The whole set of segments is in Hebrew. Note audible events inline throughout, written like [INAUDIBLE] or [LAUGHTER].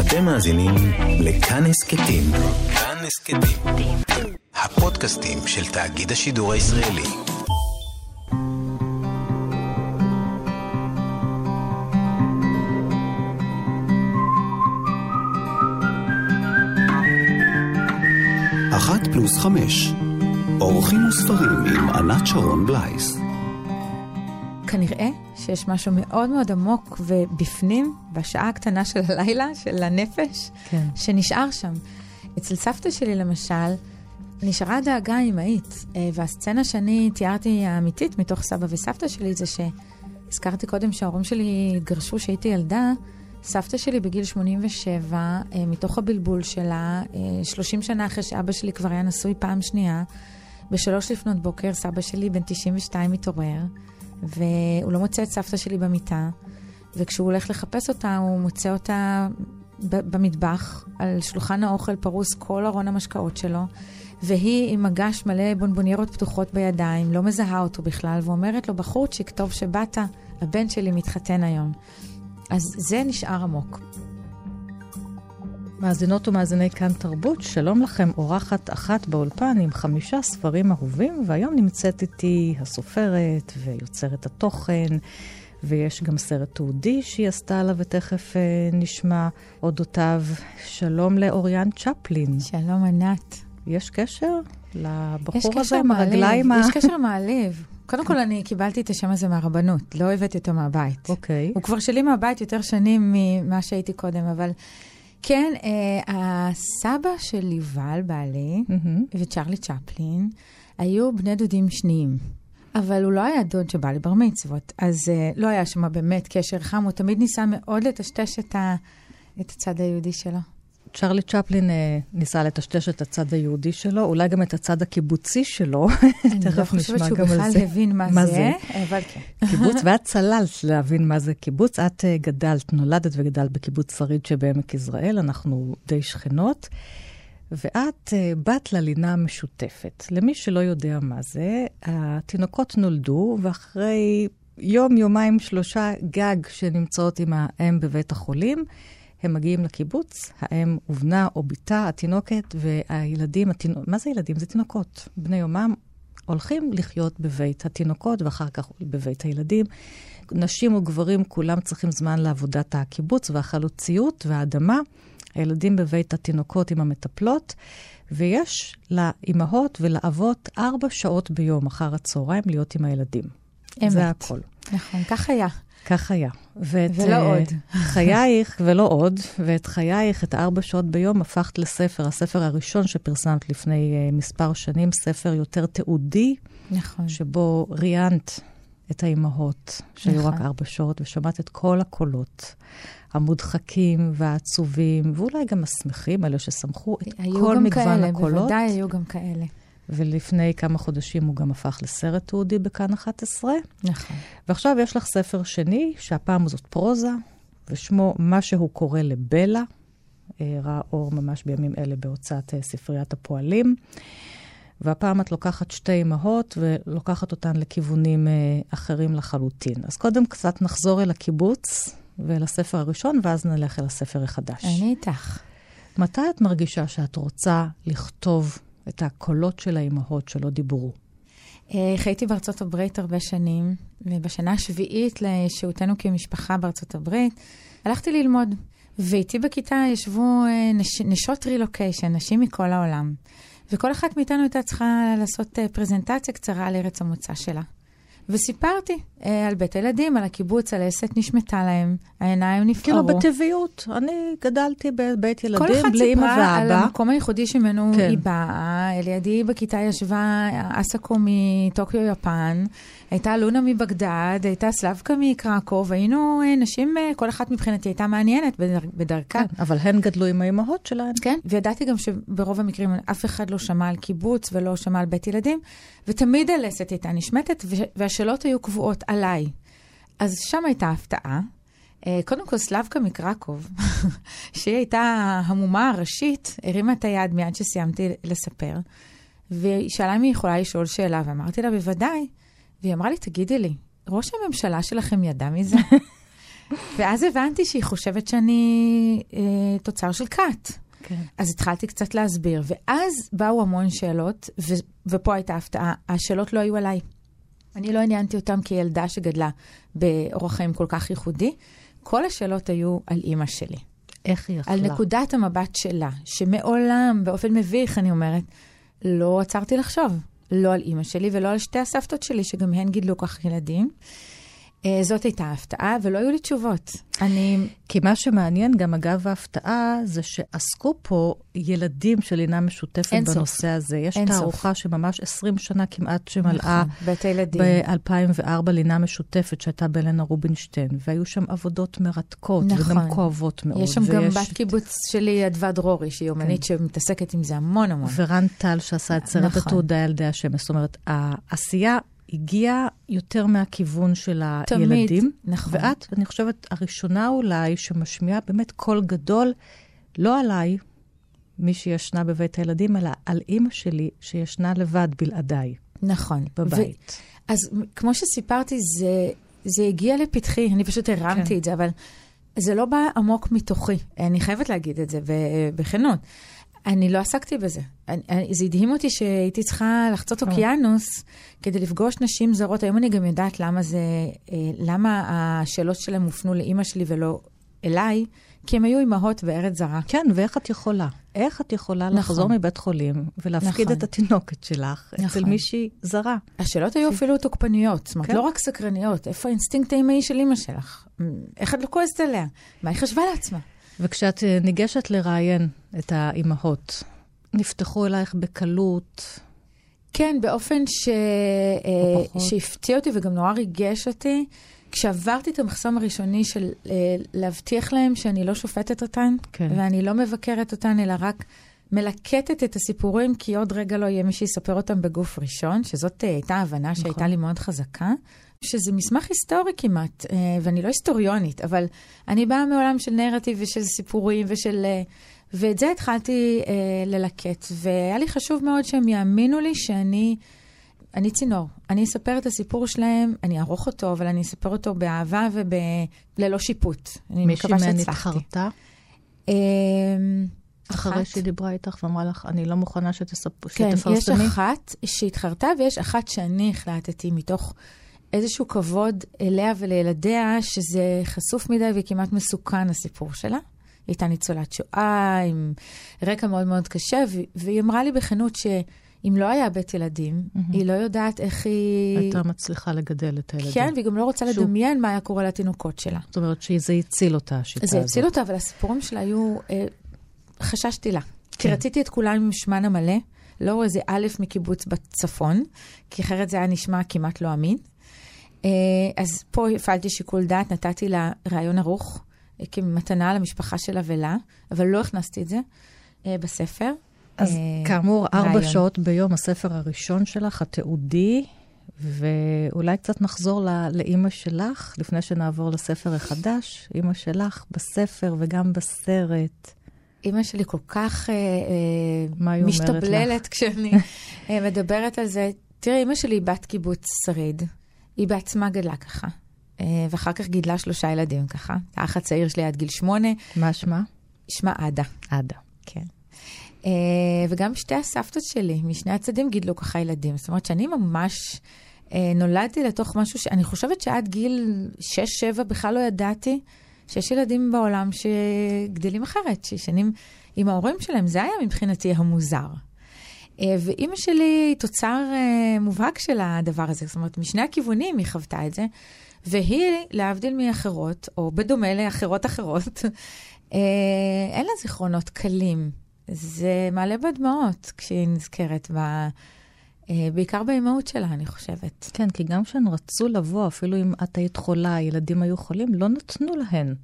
אתם מאזינים לכאן הסכתים. כאן הסכתים. הפודקאסטים של תאגיד השידור הישראלי. אחת פלוס חמש. אורחים וספרים עם ענת שרון בלייס. כנראה שיש משהו מאוד מאוד עמוק ובפנים, בשעה הקטנה של הלילה, של הנפש, כן. שנשאר שם. אצל סבתא שלי, למשל, נשארה דאגה אמהית, אה, והסצנה שאני תיארתי האמיתית מתוך סבא וסבתא שלי זה שהזכרתי קודם שההורים שלי התגרשו כשהייתי ילדה. סבתא שלי בגיל 87, אה, מתוך הבלבול שלה, 30 שנה אחרי שאבא שלי כבר היה נשוי פעם שנייה, בשלוש לפנות בוקר סבא שלי בן 92 מתעורר, והוא לא מוצא את סבתא שלי במיטה, וכשהוא הולך לחפש אותה, הוא מוצא אותה במטבח, על שולחן האוכל פרוס כל ארון המשקאות שלו, והיא עם מגש מלא בונבוניירות פתוחות בידיים, לא מזהה אותו בכלל, ואומרת לו, בחורצ'יק, טוב שבאת, הבן שלי מתחתן היום. אז זה נשאר עמוק. מאזינות ומאזיני כאן תרבות, שלום לכם, אורחת אחת באולפן עם חמישה ספרים אהובים, והיום נמצאת איתי הסופרת ויוצרת התוכן, ויש גם סרט תעודי שהיא עשתה עליו ותכף אה, נשמע אודותיו. שלום לאוריאן צ'פלין. שלום ענת. יש קשר לבחור יש הזה קשר עם מעליב, הרגליים ה... יש קשר מעליב. קודם כל, אני קיבלתי את השם הזה מהרבנות, לא הבאתי אותו מהבית. אוקיי. הוא כבר שלי מהבית יותר שנים ממה שהייתי קודם, אבל כן, אה, הסבא של יובל, בעלי, מהמם. וצ'רלי צ'פלין, היו בני דודים שניים. אבל הוא לא היה דוד שבא לבר מצוות, אז אה, לא היה שם באמת קשר חם, הוא תמיד ניסה מאוד לטשטש את, ה, את הצד היהודי שלו. צ'רלי צ'פלין אה, ניסה לטשטש את הצד היהודי שלו, אולי גם את הצד הקיבוצי שלו. אני לא תכף חושבת נשמע שהוא גם על בכלל זה. הבין מה, מה זה, זה? אבל כן. קיבוץ, [LAUGHS] ואת צללת להבין מה זה קיבוץ. את אה, גדלת, נולדת וגדלת בקיבוץ שריד שבעמק יזרעאל, אנחנו די שכנות, ואת אה, בת ללינה המשותפת. למי שלא יודע מה זה, התינוקות נולדו, ואחרי יום, יומיים, שלושה גג שנמצאות עם האם בבית החולים, הם מגיעים לקיבוץ, האם ובנה או בתה, התינוקת, והילדים, התינ... מה זה ילדים? זה תינוקות. בני יומם הולכים לחיות בבית התינוקות ואחר כך בבית הילדים. נשים וגברים, כולם צריכים זמן לעבודת הקיבוץ והחלוציות והאדמה. הילדים בבית התינוקות עם המטפלות, ויש לאימהות ולאבות ארבע שעות ביום אחר הצהריים להיות עם הילדים. אמת. זה הכל. נכון, כך היה. כך היה. ואת, ולא אה, עוד. חייך, ולא עוד, ואת חייך, את הארבע שעות ביום, הפכת לספר, הספר הראשון שפרסמת לפני uh, מספר שנים, ספר יותר תיעודי, נכון. שבו ראיינת את האימהות, שהיו נכון. רק ארבע שעות, ושמעת את כל הקולות, המודחקים והעצובים, ואולי גם השמחים, אלה ששמחו, את היו כל גם מגוון כאלה, הקולות. בוודאי היו גם כאלה. ולפני כמה חודשים הוא גם הפך לסרט תיעודי בכאן 11. נכון. ועכשיו יש לך ספר שני, שהפעם זאת פרוזה, ושמו מה שהוא קורא לבלה, אה, ראה אור ממש בימים אלה בהוצאת אה, ספריית הפועלים. והפעם את לוקחת שתי אמהות ולוקחת אותן לכיוונים אה, אחרים לחלוטין. אז קודם קצת נחזור אל הקיבוץ ואל הספר הראשון, ואז נלך אל הספר החדש. אני איתך. מתי את מרגישה שאת רוצה לכתוב את הקולות של האימהות שלא דיברו? אה, חייתי בארצות הברית הרבה שנים, ובשנה השביעית לשהותנו כמשפחה בארצות הברית, הלכתי ללמוד. ואיתי בכיתה ישבו אה, נש, נשות רילוקיישן, נשים מכל העולם. וכל אחת מאיתנו הייתה צריכה לעשות אה, פרזנטציה קצרה על ארץ המוצא שלה. וסיפרתי אה, על בית הילדים, על הקיבוץ, על עסק נשמטה להם, העיניים נפערו. כאילו בטבעיות. אני גדלתי בבית כל ילדים בלי אמא סיפרה על ואבא. המקום הייחודי שממנו כן. היא באה. לידי בכיתה ישבה אסקו מטוקיו, יפן, הייתה לונה מבגדד, הייתה סלבקה מקרקוב, היינו אה, נשים, אה, כל אחת מבחינתי הייתה מעניינת בדר, בדרכה. כן, אבל הן גדלו עם האימהות שלהן. כן, וידעתי גם שברוב המקרים אף אחד לא שמע על קיבוץ ולא שמע על בית ילדים, ותמיד הלסת הייתה נשמטת, וש- והשאלות היו קבועות עליי. אז שם הייתה הפתעה. אה, קודם כל, סלבקה מקרקוב, [LAUGHS] שהיא הייתה המומה הראשית, הרימה את היד מיד שסיימתי לספר, והיא שאלה אם היא יכולה לשאול שאלה, ואמרתי לה, בוודאי. והיא אמרה לי, תגידי לי, ראש הממשלה שלכם ידע מזה? [LAUGHS] ואז הבנתי שהיא חושבת שאני אה, תוצר של כת. כן. אז התחלתי קצת להסביר, ואז באו המון שאלות, ו- ופה הייתה הפתעה, השאלות לא היו עליי. אני לא עניינתי אותם כילדה שגדלה באורח חיים כל כך ייחודי. כל השאלות היו על אימא שלי. איך היא יכלה? על נקודת המבט שלה, שמעולם, באופן מביך, אני אומרת, לא עצרתי לחשוב. לא על אימא שלי ולא על שתי הסבתות שלי, שגם הן גידלו כך ילדים. אה, זאת הייתה ההפתעה, ולא היו לי תשובות. אני... כי מה שמעניין, גם אגב ההפתעה, זה שעסקו פה ילדים של לינה משותפת אין סוף. בנושא הזה. יש אין סוף. תערוכה שממש 20 שנה כמעט שמלאה נכון, בית הילדים. ב-2004, לינה משותפת שהייתה בלנה רובינשטיין, והיו שם עבודות מרתקות, נכון. וגם כואבות מאוד. יש שם גם ויש- בת קיבוץ שלי, אדוה דרורי, שהיא אומנית שמתעסקת עם זה המון המון. ורן טל שעשה את סרט נכון. התעודה ילדי השמש. זאת אומרת, העשייה הגיעה יותר מהכיוון של תמיד, הילדים. נכון. ואת, אני חושבת, הראשונה אולי שמשמיעה באמת קול גדול, לא עליי, מי שישנה בבית הילדים, אלא על אימא שלי, שישנה לבד בלעדיי נכון. בבית. ו- אז כמו שסיפרתי, זה, זה הגיע לפתחי, אני פשוט הרמתי כן. את זה, אבל זה לא בא עמוק מתוכי. אני חייבת להגיד את זה בכנות. אני לא עסקתי בזה. אני, אני, זה הדהים אותי שהייתי צריכה לחצות אוקיינוס כדי לפגוש נשים זרות. היום אני גם יודעת למה זה, אה, למה השאלות שלהם הופנו לאימא שלי ולא אליי, כי הם היו אימהות בארץ זרה. כן, ואיך את יכולה? איך את יכולה נכון. לחזור מבית חולים ולהפקיד נכון. את התינוקת שלך אצל נכון. מישהי זרה? השאלות היו אפילו תוקפניות, זאת אומרת, כן. לא רק סקרניות. איפה האינסטינקט האימהי של אימא שלך? איך את לא כועסת עליה? מה היא חשבה לעצמה? וכשאת אה, ניגשת לראיין את האימהות, נפתחו אלייך בקלות, כן, באופן ש... אה. שהפתיע אותי וגם נורא ריגש אותי. כשעברתי את המחסום הראשוני של אה, להבטיח להם שאני לא שופטת אותן, כן. ואני לא מבקרת אותן, אלא רק מלקטת את הסיפורים, כי עוד רגע לא יהיה מי שיספר אותם בגוף ראשון, שזאת הייתה הבנה שהייתה נכון. לי מאוד חזקה. שזה מסמך היסטורי כמעט, אה, ואני לא היסטוריונית, אבל אני באה מעולם של נרטיב ושל סיפורים ושל... אה, ואת זה התחלתי אה, ללקט, והיה לי חשוב מאוד שהם יאמינו לי שאני אני צינור. אני אספר את הסיפור שלהם, אני אערוך אותו, אבל אני אספר אותו באהבה וללא שיפוט. אני מישהי מקווה שהצלחתי. התחרתה, אה, אחרי אחת. שהיא דיברה איתך ואמרה לך, אני לא מוכנה שתספ- כן, יש שתפרסמי? אחת שהתחרתה ויש אחת שאני החלטתי מתוך איזשהו כבוד אליה ולילדיה, שזה חשוף מדי וכמעט מסוכן הסיפור שלה. היא הייתה ניצולת שואה עם רקע מאוד מאוד קשה, והיא אמרה לי בכנות שאם לא היה בית ילדים, היא לא יודעת איך היא... הייתה מצליחה לגדל את הילדים. כן, והיא גם לא רוצה שוב. לדמיין מה היה קורה לתינוקות שלה. זאת אומרת שזה הציל אותה, השיטה הזאת. זה הציל אותה, אבל הסיפורים שלה היו... אה, חששתי לה. כי כן. רציתי את כולם עם שמן המלא, לא איזה א' מקיבוץ בצפון, כי אחרת זה היה נשמע כמעט לא אמין. אה, אז פה הפעלתי שיקול דעת, נתתי לה רעיון ערוך אה, כמתנה למשפחה שלה ולה, אבל לא הכנסתי את זה אה, בספר. אז כאמור, ארבע. שעות ביום, הספר הראשון שלך, התיעודי, ואולי קצת נחזור ל- לאימא שלך, לפני שנעבור לספר החדש. אימא שלך בספר וגם בסרט. אימא שלי כל כך אה, אה, משתבללת כשאני אה, מדברת על זה. תראי, אימא שלי היא בת קיבוץ שריד. היא בעצמה גדלה ככה. אה, ואחר כך גידלה שלושה ילדים ככה. האח הצעיר שלי עד גיל שמונה, מה שמה? שמה עדה. עדה. כן. אה, וגם שתי הסבתות שלי, משני הצדדים גידלו ככה ילדים. זאת אומרת שאני ממש אה, נולדתי לתוך משהו שאני חושבת שעד גיל 6-7 בכלל לא ידעתי שיש ילדים בעולם שגדלים אחרת, שישנים עם ההורים שלהם. זה היה מבחינתי המוזר. אה, ואימא שלי היא תוצר אה, מובהק של הדבר הזה. זאת אומרת, משני הכיוונים היא חוותה את זה. והיא, להבדיל מאחרות, או בדומה לאחרות אחרות, [LAUGHS] אה, אין לה זיכרונות קלים. זה מעלה בה דמעות כשהיא נזכרת, ב, בעיקר באימהות שלה, אני חושבת. כן, כי גם כשהן רצו לבוא, אפילו אם את היית חולה, הילדים היו חולים, לא נתנו להן.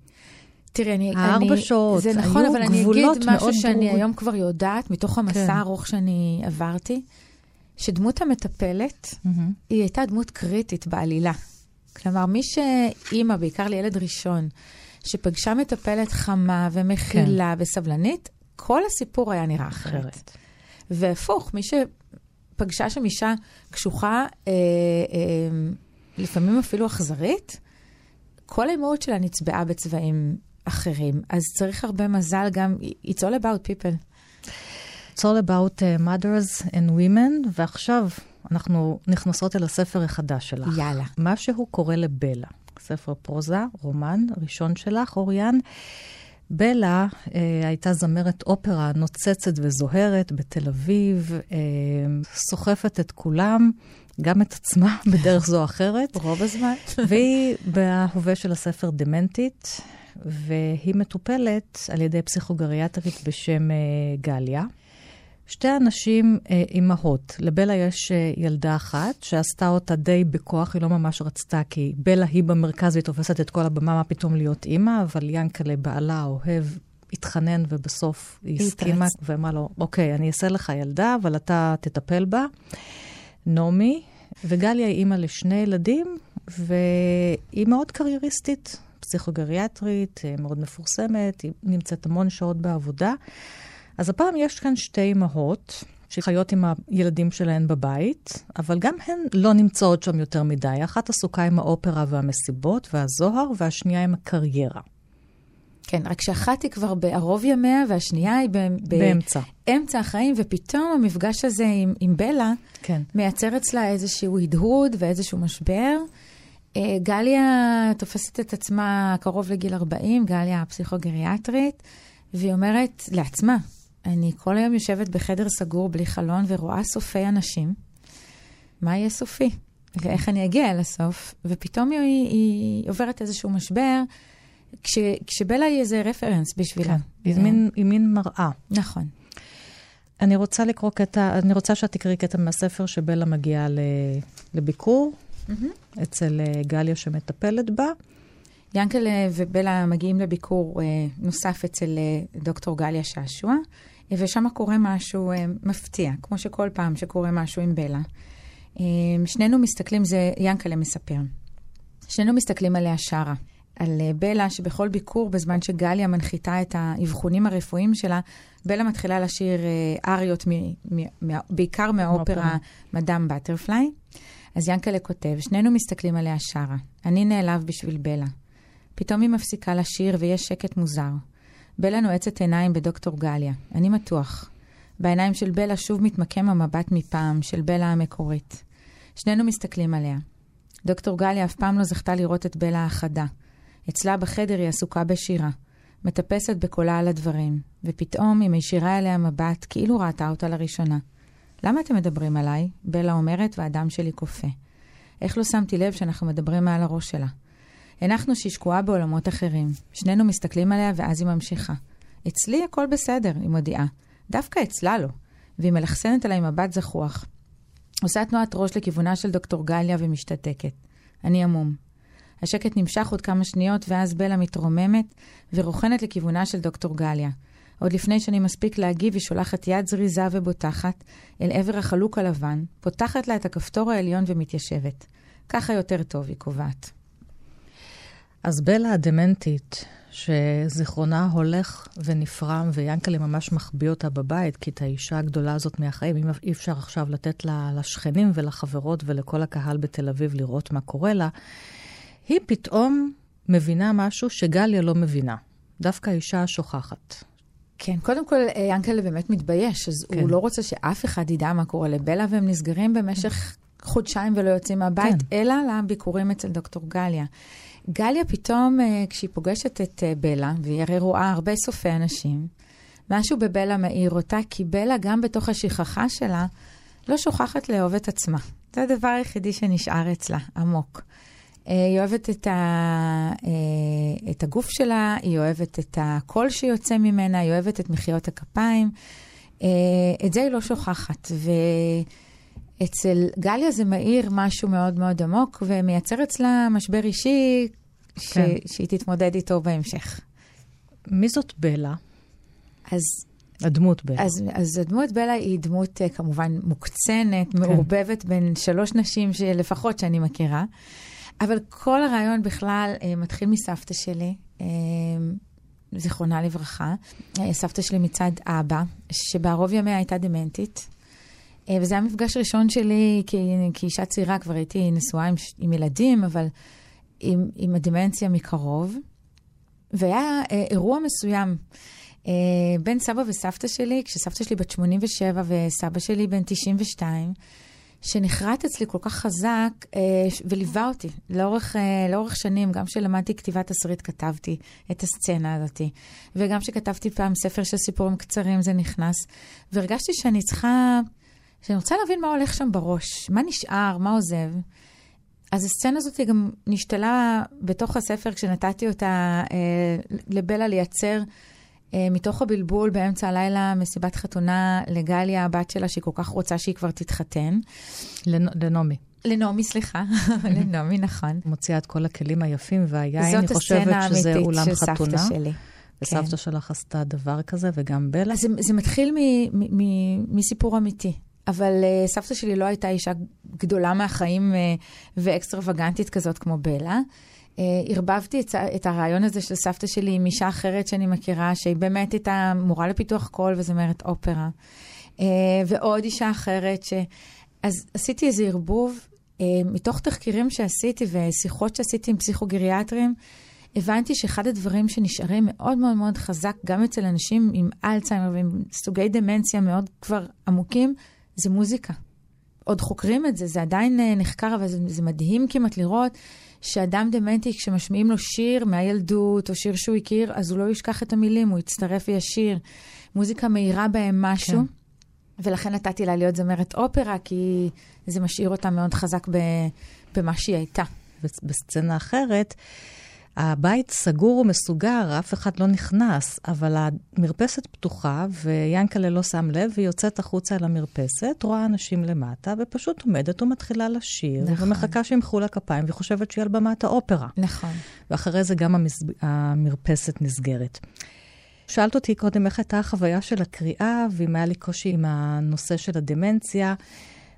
תראי, אני... הארבע אני, שעות, זה נכון, היו אבל אני אגיד משהו שאני ברורים. היום כבר יודעת, מתוך המסע כן. הארוך שאני עברתי, שדמות המטפלת, מהמם. היא הייתה דמות קריטית בעלילה. כלומר, מי שאימא, בעיקר לילד ראשון, שפגשה מטפלת חמה ומכילה כן. וסבלנית, כל הסיפור היה נראה אחרת. אחרת. והפוך, מי שפגשה שם אישה קשוחה, אה, אה, לפעמים אפילו אכזרית, כל האימהות שלה נצבעה בצבעים אחרים, אז צריך הרבה מזל גם, it's all about people. It's all about uh, mothers and women, ועכשיו אנחנו נכנסות אל הספר החדש שלך. יאללה. משהו קורה לבלה. ספר פרוזה, רומן ראשון שלך, אוריאן. בלה אה, הייתה זמרת אופרה נוצצת וזוהרת בתל אביב, אה, סוחפת את כולם, גם את עצמה [LAUGHS] בדרך זו או אחרת. רוב הזמן. והיא בהווה של הספר דמנטית, והיא מטופלת על ידי פסיכוגריאטרית בשם אה, גליה. שתי אנשים אה, אימהות. לבלה יש אה, ילדה אחת שעשתה אותה די בכוח, היא לא ממש רצתה, כי בלה היא במרכז והיא תופסת את כל הבמה, מה פתאום להיות אימא, אבל ינקלה, בעלה, אוהב, התחנן ובסוף היא הסכימה ואמרה לו, אוקיי, אני אעשה לך ילדה, אבל אתה תטפל בה. נעמי, וגליה היא אימא לשני ילדים, והיא מאוד קרייריסטית, פסיכוגריאטרית, אה, מאוד מפורסמת, היא נמצאת המון שעות בעבודה. אז הפעם יש כאן שתי אימהות שחיות עם הילדים שלהן בבית, אבל גם הן לא נמצאות שם יותר מדי. אחת עסוקה עם האופרה והמסיבות והזוהר, והשנייה עם הקריירה. כן, רק שאחת היא כבר בערוב ימיה, והשנייה היא ב- באמצע. באמצע החיים, ופתאום המפגש הזה עם, עם בלה כן. מייצר אצלה איזשהו הדהוד ואיזשהו משבר. אה, גליה תופסת את עצמה קרוב לגיל 40, גליה הפסיכוגריאטרית, והיא אומרת לעצמה, אני כל היום יושבת בחדר סגור בלי חלון ורואה סופי אנשים. מה יהיה סופי? ואיך אני אגיע אל הסוף? ופתאום היא, היא עוברת איזשהו משבר, כש, כשבלה היא איזה רפרנס בשבילה. כן. היא מין, היא מין מראה. נכון. אני רוצה לקרוא קטע, אני רוצה שאת תקראי קטע מהספר שבלה מגיעה לביקור Mm-hmm. אצל אה, גליה שמטפלת בה. ינקלה ובלה מגיעים לביקור אה, נוסף אצל אה, דוקטור גליה שעשוע, ושם קורה משהו מפתיע, כמו שכל פעם שקורה משהו עם בלה. שנינו מסתכלים, זה ינקלה מספר, שנינו מסתכלים עליה שרה. על בלה, שבכל ביקור, בזמן שגליה מנחיתה את האבחונים הרפואיים שלה, בלה מתחילה לשיר אריות, מ, מ, מ, בעיקר מהאופרה. מדאם בטרפליי. אז ינקלה כותב, שנינו מסתכלים עליה שרה. אני נעלב בשביל בלה. פתאום היא מפסיקה לשיר ויש שקט מוזר. בלה נועצת עיניים בדוקטור גליה. אני מתוח. בעיניים של בלה שוב מתמקם המבט מפעם, של בלה המקורית. שנינו מסתכלים עליה. דוקטור גליה אף פעם לא זכתה לראות את בלה החדה. אצלה בחדר היא עסוקה בשירה. מטפסת בקולה על הדברים, ופתאום היא מישירה אליה מבט כאילו ראתה אותה לראשונה. למה אתם מדברים עליי? בלה אומרת, והדם שלי קופא. איך לא שמתי לב שאנחנו מדברים מעל הראש שלה? הנחנו שהיא שקועה בעולמות אחרים. שנינו מסתכלים עליה ואז היא ממשיכה. אצלי הכל בסדר, היא מודיעה. דווקא אצלה לא. והיא מלחסנת עליי מבט זחוח. עושה תנועת ראש לכיוונה של דוקטור גליה ומשתתקת. אני עמום. השקט נמשך עוד כמה שניות, ואז בלה מתרוממת ורוכנת לכיוונה של דוקטור גליה. עוד לפני שאני מספיק להגיב, היא שולחת יד זריזה ובוטחת אל עבר החלוק הלבן, פותחת לה את הכפתור העליון ומתיישבת. ככה יותר טוב, היא קובעת. אז בלה הדמנטית, שזיכרונה הולך ונפרם, ויאנקלה ממש מחביא אותה בבית, כי את האישה הגדולה הזאת מהחיים, אם אי אפשר עכשיו לתת לה לשכנים ולחברות ולכל הקהל בתל אביב לראות מה קורה לה, היא פתאום מבינה משהו שגליה לא מבינה. דווקא האישה השוכחת. כן, קודם כל, אה, ינקלה באמת מתבייש, אז כן. הוא לא רוצה שאף אחד ידע מה קורה לבלה, והם נסגרים במשך חודשיים ולא יוצאים מהבית, כן. אלא לביקורים אצל דוקטור גליה. גליה פתאום, אה, כשהיא פוגשת את אה, בלה, והיא הרי רואה הרבה סופי אנשים, משהו בבלה מאיר אותה, כי בלה, גם בתוך השכחה שלה, לא שוכחת לאהוב את עצמה. זה הדבר היחידי שנשאר אצלה, עמוק. היא אוהבת את, ה, את הגוף שלה, היא אוהבת את הקול שיוצא ממנה, היא אוהבת את מחיאות הכפיים. את זה היא לא שוכחת. ואצל גליה זה מאיר משהו מאוד מאוד עמוק, ומייצר אצלה משבר אישי ש... כן. שהיא תתמודד איתו בהמשך. מי זאת בלה? אז... הדמות בלה. אז, אז הדמות בלה היא דמות כמובן מוקצנת, כן. מעורבבת בין שלוש נשים שלפחות שאני מכירה. אבל כל הרעיון בכלל אה, מתחיל מסבתא שלי, אה, זיכרונה לברכה. אה, סבתא שלי מצד אבא, שבערוב ימיה הייתה דמנטית. וזה היה מפגש ראשון שלי כ- כאישה צעירה, כבר הייתי נשואה עם, עם ילדים, אבל עם, עם הדמנציה מקרוב, והיה אה, אירוע מסוים. אה, בין סבא וסבתא שלי, כשסבתא שלי בת 87 וסבא שלי בן 92, שנחרט אצלי כל כך חזק אה, וליווה אותי לאורך, אה, לאורך שנים, גם כשלמדתי כתיבת תסריט כתבתי את הסצנה הזאת, וגם כשכתבתי פעם ספר של סיפורים קצרים זה נכנס, והרגשתי שאני צריכה, שאני רוצה להבין מה הולך שם בראש, מה נשאר, מה עוזב. אז הסצנה הזאת גם נשתלה בתוך הספר כשנתתי אותה אה, לבלה לייצר. אה, מתוך הבלבול באמצע הלילה, מסיבת חתונה לגליה, הבת שלה, שהיא כל כך רוצה שהיא כבר תתחתן. לנעמי. לנעמי, סליחה. [LAUGHS] לנעמי, נכון. [LAUGHS] מוציאה את כל הכלים היפים והיין, אני חושבת שזה אולם חתונה. זאת הסצנה האמיתית של סבתא שלי. וסבתא כן. שלך עשתה דבר כזה, וגם בלה? זה, זה מתחיל מסיפור אמיתי. אבל uh, סבתא שלי לא הייתה אישה גדולה מהחיים uh, ואקסטרווגנטית כזאת כמו בלה. Uh, ערבבתי את, את הרעיון הזה של סבתא שלי עם אישה אחרת שאני מכירה, שהיא באמת הייתה מורה לפיתוח קול וזמרת אופרה. Uh, ועוד אישה אחרת, ש... אז עשיתי איזה ערבוב. Uh, מתוך תחקירים שעשיתי ושיחות שעשיתי עם פסיכוגריאטרים, הבנתי שאחד הדברים שנשארים מאוד מאוד מאוד חזק, גם אצל אנשים עם אלצהיימר ועם סוגי דמנציה מאוד כבר עמוקים, זה מוזיקה. עוד חוקרים את זה, זה עדיין נחקר, אבל זה, זה מדהים כמעט לראות שאדם דמנטי, כשמשמיעים לו שיר מהילדות, או שיר שהוא הכיר, אז הוא לא ישכח את המילים, הוא יצטרף וישיר. מוזיקה מאירה בהם משהו, כן. ולכן נתתי לה להיות זמרת אופרה, כי זה משאיר אותה מאוד חזק במה שהיא הייתה. בסצנה אחרת, הבית סגור ומסוגר, אף אחד לא נכנס, אבל המרפסת פתוחה, ויאנקלה לא שם לב, והיא יוצאת החוצה אל המרפסת, רואה אנשים למטה, ופשוט עומדת ומתחילה לשיר, נכון. ומחכה שימחאו לה כפיים, והיא חושבת שהיא על במת האופרה. נכון. ואחרי זה גם המס... המרפסת נסגרת. שאלת אותי קודם איך הייתה החוויה של הקריאה, ואם היה לי קושי עם הנושא של הדמנציה.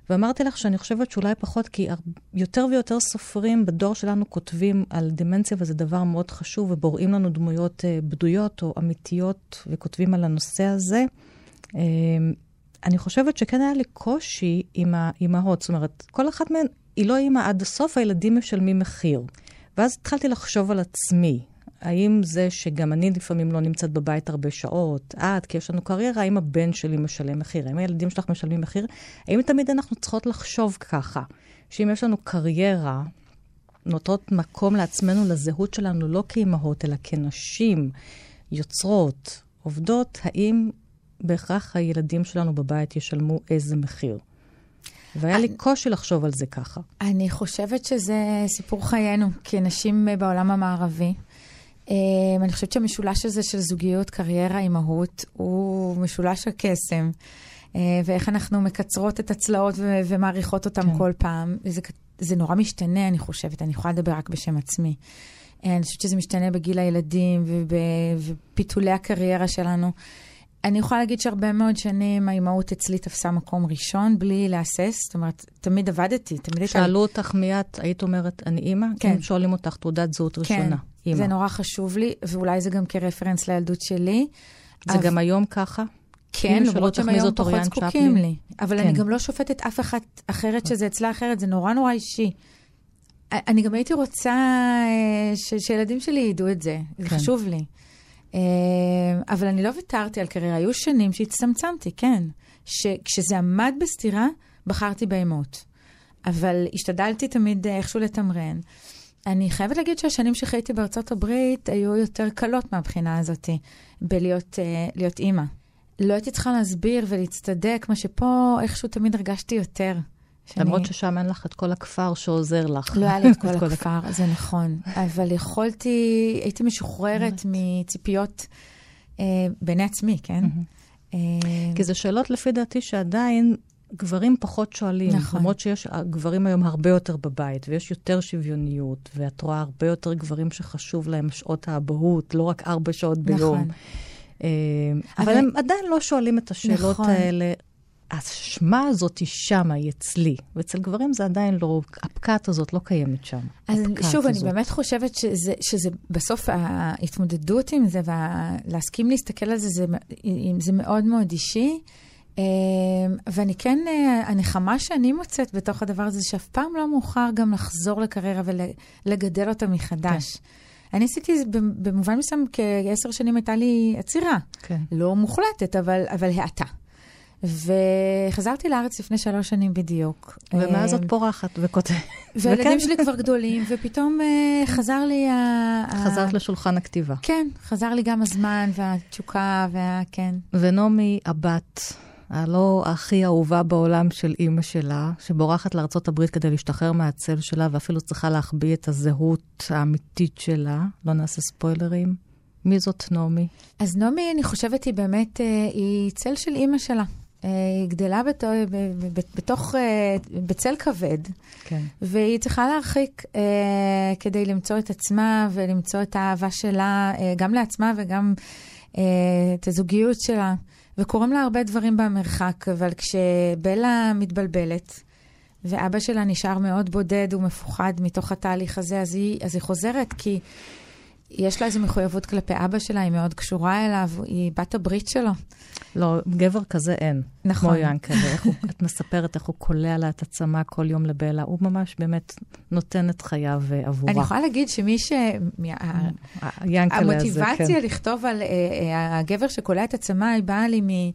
ואמרתי לך שאני חושבת שאולי פחות, כי יותר ויותר סופרים בדור שלנו כותבים על דמנציה, וזה דבר מאוד חשוב, ובוראים לנו דמויות uh, בדויות או אמיתיות, וכותבים על הנושא הזה. Uh, אני חושבת שכן היה לי קושי עם האימהות. זאת אומרת, כל אחת מהן היא לא אימא עד הסוף, הילדים משלמים מחיר. ואז התחלתי לחשוב על עצמי. האם זה שגם אני לפעמים לא נמצאת בבית הרבה שעות, את, כי יש לנו קריירה, האם הבן שלי משלם מחיר? האם הילדים שלך משלמים מחיר? האם תמיד אנחנו צריכות לחשוב ככה, שאם יש לנו קריירה, נותרות מקום לעצמנו, לזהות שלנו, לא כאימהות, אלא כנשים, יוצרות, עובדות, האם בהכרח הילדים שלנו בבית ישלמו איזה מחיר? והיה לי קושי לחשוב על זה ככה. אני חושבת שזה סיפור חיינו כנשים בעולם המערבי. Um, אני חושבת שהמשולש הזה של זוגיות, קריירה, אימהות, הוא משולש הקסם. Uh, ואיך אנחנו מקצרות את הצלעות ו- ומעריכות אותם כן. כל פעם. זה, זה נורא משתנה, אני חושבת, אני יכולה לדבר רק בשם עצמי. Uh, אני חושבת שזה משתנה בגיל הילדים ופיתולי הקריירה שלנו. אני יכולה להגיד שהרבה מאוד שנים האימהות אצלי תפסה מקום ראשון, בלי להסס. זאת אומרת, תמיד עבדתי, תמיד הייתה... שאלו אותך מי את, היית אומרת, אני אימא? כן. הם שואלים אותך תעודת זהות כן. ראשונה. אימא. זה נורא חשוב לי, ואולי זה גם כרפרנס לילדות שלי. זה אבל... גם היום ככה? כן, למרות שהם היום פחות זקוקים לי. אבל כן. אני גם לא שופטת אף אחת אחרת שזה אצלה אחרת, זה נורא נורא אישי. אני גם הייתי רוצה אה, ש- שילדים שלי ידעו את זה, זה כן. חשוב לי. אה, אבל אני לא ויתרתי על קריירה, היו שנים שהצטמצמתי, כן. שכשזה עמד בסתירה, בחרתי באימות. אבל השתדלתי תמיד אה, איכשהו לתמרן. אני חייבת להגיד שהשנים שחייתי בארצות הברית היו יותר קלות מהבחינה הזאת, בלהיות uh, אימא. לא הייתי צריכה להסביר ולהצטדק, מה שפה איכשהו תמיד הרגשתי יותר. שאני... למרות ששם אין לך את כל הכפר שעוזר לך. לא היה לי את [LAUGHS] כל הכפר, זה נכון. אבל יכולתי, הייתי משוחררת מציפיות uh, בעיני עצמי, כן? Uh, כי זה שאלות לפי דעתי שעדיין גברים פחות שואלים, נכון. למרות שיש גברים היום הרבה יותר בבית, ויש יותר שוויוניות, ואת רואה הרבה יותר גברים שחשוב להם שעות האבהות, לא רק ארבע שעות ביום. נכון. אה, אבל, אבל הם עדיין לא שואלים את השאלות נכון. האלה. האשמה הזאת היא שמה, היא אצלי. ואצל גברים זה עדיין לא, הפקעת הזאת לא קיימת שם. אז שוב, הזאת. אני באמת חושבת שזה, שזה בסוף ההתמודדות עם זה, ולהסכים להסתכל על זה, זה, זה מאוד מאוד אישי. ואני כן, אה, הנחמה שאני מוצאת בתוך הדבר הזה, שאף פעם לא מאוחר גם לחזור לקריירה ולגדל אותה מחדש. כן. אני עשיתי, במובן מסוים, כעשר שנים הייתה לי עצירה. כן. לא מוחלטת, אבל, אבל האטה. וחזרתי לארץ לפני שלוש שנים בדיוק. ומאז את פורחת וכותבת. והילדים שלי כבר גדולים, ופתאום uh, חזר לי ה... חזרת לשולחן הכתיבה. כן, חזר לי גם הזמן והתשוקה וה... כן. ונעמי, הבת, הלא הכי אהובה בעולם של אימא שלה, שבורחת לארה"ב כדי להשתחרר מהצל שלה, ואפילו צריכה להחביא את הזהות האמיתית שלה. לא נעשה ספוילרים. מי זאת נעמי? אז נעמי, אני חושבת, היא באמת, אה, היא צל של אימא שלה. אה, היא גדלה בת... בתוך, אה, בצל כבד, כן. והיא צריכה להרחיק אה, כדי למצוא את עצמה ולמצוא את האהבה שלה, אה, גם לעצמה וגם אה, את הזוגיות שלה. וקורים לה הרבה דברים במרחק, אבל כשבלה מתבלבלת, ואבא שלה נשאר מאוד בודד ומפוחד מתוך התהליך הזה, אז היא, אז היא חוזרת, כי יש לה איזו מחויבות כלפי אבא שלה, היא מאוד קשורה אליו, היא בת הברית שלו. לא, גבר כזה אין. נכון. כמו ינקלה, את מספרת איך הוא קולע לה את הצמא כל יום לבלה, הוא ממש באמת נותן את חייו אה, עבורה. אני יכולה להגיד שמי ש... המוטיבציה לכתוב על אה, אה, הגבר שקולע את הצמא, היא באה לי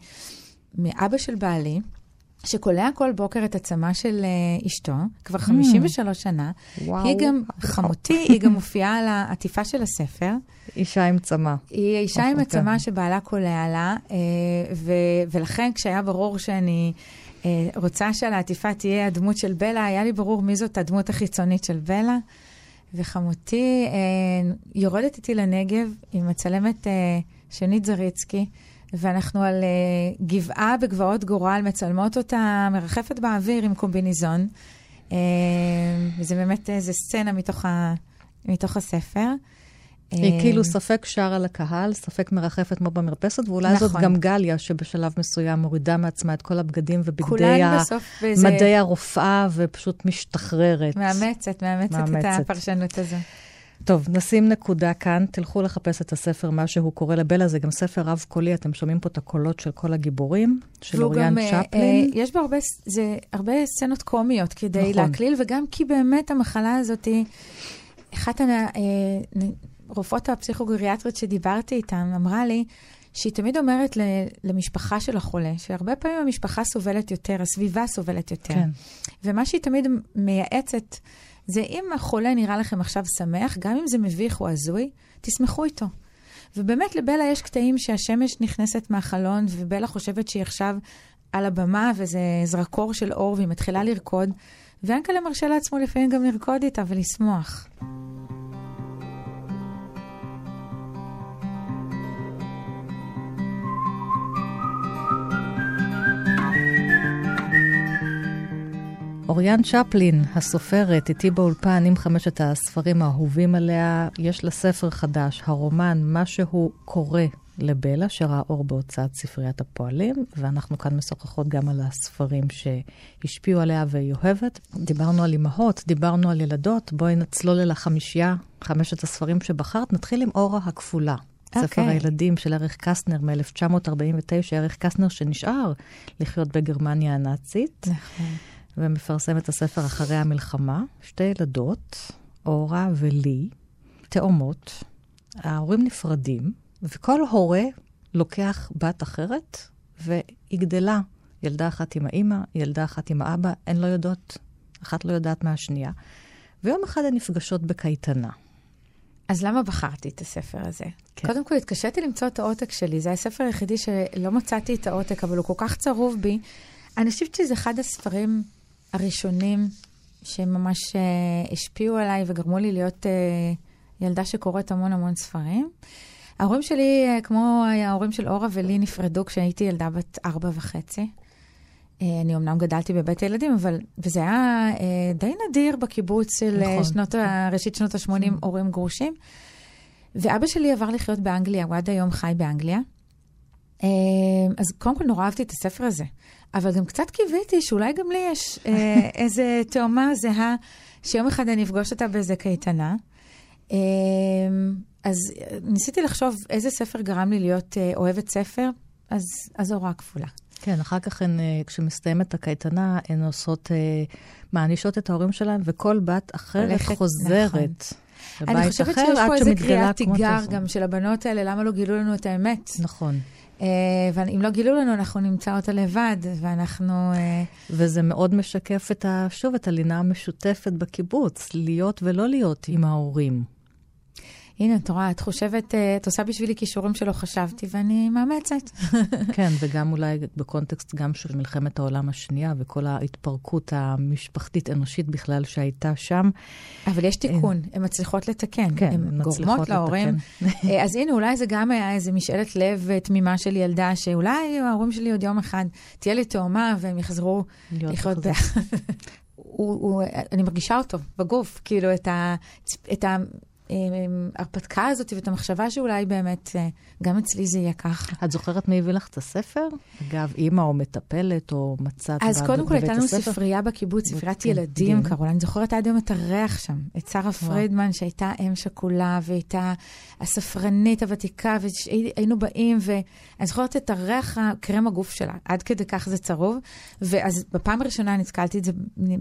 מאבא של בעלי. שקולע כל בוקר את הצמא של uh, אשתו, כבר 53 mm. שנה. וואו. היא גם [LAUGHS] חמותי, היא גם מופיעה על העטיפה של הספר. אישה עם צמא. היא אישה עם הצמא כן. שבעלה קולע לה, uh, ו- ולכן כשהיה ברור שאני uh, רוצה שעל העטיפה תהיה הדמות של בלה, היה לי ברור מי זאת הדמות החיצונית של בלה. וחמותי יורדת איתי לנגב, היא מצלמת שנית זריצקי. ואנחנו על uh, גבעה בגבעות גורל, מצלמות אותה מרחפת באוויר עם קומביניזון. Uh, וזה באמת איזה סצנה מתוך, ה, מתוך הספר. היא uh, כאילו ספק שרה לקהל, ספק מרחפת כמו במרפסת, ואולי נכון. זאת גם גליה, שבשלב מסוים מורידה מעצמה את כל הבגדים ובגדי ה... מדעי הרופאה, ופשוט משתחררת. מאמצת, מאמצת, מאמצת את הפרשנות הזו. טוב, נשים נקודה כאן, תלכו לחפש את הספר, מה שהוא קורא לבלה, זה גם ספר רב-קולי, אתם שומעים פה את הקולות של כל הגיבורים, של אוריאן אה, צ'פלין. אה, יש בו הרבה, זה, הרבה סצנות קומיות כדי נכון. להקליל, וגם כי באמת המחלה הזאת היא, אחת הרופאות אה, הפסיכוגריאטריות שדיברתי איתן, אמרה לי, שהיא תמיד אומרת למשפחה של החולה, שהרבה פעמים המשפחה סובלת יותר, הסביבה סובלת יותר. כן. ומה שהיא תמיד מייעצת, זה אם החולה נראה לכם עכשיו שמח, גם אם זה מביך או הזוי, תשמחו איתו. ובאמת לבלה יש קטעים שהשמש נכנסת מהחלון, ובלה חושבת שהיא עכשיו על הבמה, וזה זרקור של אור, והיא מתחילה לרקוד, ואנקלה מרשה לעצמו לפעמים גם לרקוד איתה ולשמוח. אוריאן צ'פלין, הסופרת, איתי באולפן עם חמשת הספרים האהובים עליה, יש לה ספר חדש, הרומן "מה שהוא קורא לבלה", שראה אור בהוצאת ספריית הפועלים, ואנחנו כאן משוחחות גם על הספרים שהשפיעו עליה והיא אוהבת. דיברנו על אימהות, דיברנו על ילדות, בואי נצלול אל החמישייה, חמשת הספרים שבחרת. נתחיל עם אורה הכפולה. Okay. ספר אוקיי. הילדים של אריך קסטנר מ-1949, אריך קסטנר שנשאר לחיות בגרמניה הנאצית. נכון. ומפרסם את הספר אחרי המלחמה. שתי ילדות, אורה ולי, תאומות. ההורים נפרדים, וכל הורה לוקח בת אחרת, והיא גדלה. ילדה אחת עם האימא, ילדה אחת עם האבא, הן לא יודעות, אחת לא יודעת מהשנייה. ויום אחד הן נפגשות בקייטנה. אז למה בחרתי את הספר הזה? כן. קודם כל, התקשיתי למצוא את העותק שלי. זה הספר היחידי שלא מצאתי את העותק, אבל הוא כל כך צרוב בי. אני חושבת שזה אחד הספרים הראשונים שממש uh, השפיעו עליי וגרמו לי להיות uh, ילדה שקוראת המון המון ספרים. ההורים שלי, uh, כמו ההורים של אורה ולי, נפרדו כשהייתי ילדה בת ארבע וחצי. אני אמנם גדלתי בבית הילדים, אבל, וזה היה די נדיר בקיבוץ של נכון. שנות, ראשית שנות ה-80, נכון. הורים גרושים. ואבא שלי עבר לחיות באנגליה, הוא עד היום חי באנגליה. אז קודם כל נורא אהבתי את הספר הזה. אבל גם קצת קיוויתי שאולי גם לי יש אה, [LAUGHS] איזה תאומה זהה, שיום אחד אני אפגוש אותה באיזה קייטנה. אה, אז ניסיתי לחשוב איזה ספר גרם לי להיות אה, אוהבת ספר, אז, אז הוראה כפולה. כן, אחר כך הן, אה, כשמסתיימת הקייטנה, הן עושות, אה, מענישות את ההורים שלהן, וכל בת אחרת הולכת, חוזרת. אני לבית חושבת אחר, שיש פה איזה קריאת תיגר. גם של הבנות האלה, למה לא גילו לנו את האמת? נכון. אה, ואם לא גילו לנו, אנחנו נמצא אותה לבד, ואנחנו... אה, וזה מאוד משקף את ה, שוב, את הלינה המשותפת בקיבוץ, להיות ולא להיות עם ההורים. הנה, את רואה, את חושבת, אה, את עושה בשבילי כישורים שלא חשבתי, ואני מאמצת. [LAUGHS] כן, וגם אולי בקונטקסט גם של מלחמת העולם השנייה וכל ההתפרקות המשפחתית-אנושית בכלל שהייתה שם. אבל יש תיקון, הן מצליחות לתקן. כן, הן גורמות להורים. [LAUGHS] אה, אז הנה, אולי זה גם היה איזה משאלת לב תמימה של ילדה, שאולי ההורים שלי עוד יום אחד תהיה לי תאומה, והם יחזרו לחיות. ביחד. [LAUGHS] הוא- הוא- אני מרגישה אותו בגוף, כאילו, את ה- את ההרפתקה הזאת ואת המחשבה שאולי באמת, אה, גם אצלי זה יהיה ככה. את זוכרת מי הביא לך את הספר? אגב, אימא או מטפלת או מצאת אז ב- קודם כל בבית הייתה לנו הספר? ספרייה בקיבוץ, ספריית כן, ילדים מדהים. קראו לה. אני זוכרת עד היום את הריח שם, את שרה פרידמן, שהייתה אם שכולה, והייתה הספרנית הוותיקה, והיינו באים, ואני זוכרת את הריח הקרם הגוף שלה, עד כדי כך זה צרוב. ואז בפעם הראשונה נתקלתי את זה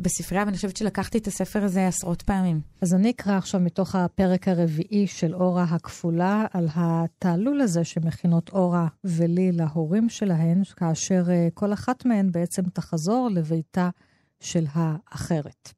בספרייה, ואני חושבת שלקחתי את הספר הזה עשרות פעמים. אז אני אקרא עכשיו מתוך הפרק הרביעי של אורה הכפולה, על התעלול הזה שמכינות אורה ולי להורים שלהן, כאשר אה, כל אחת מהן בעצם תחזור לביתה של האחרת.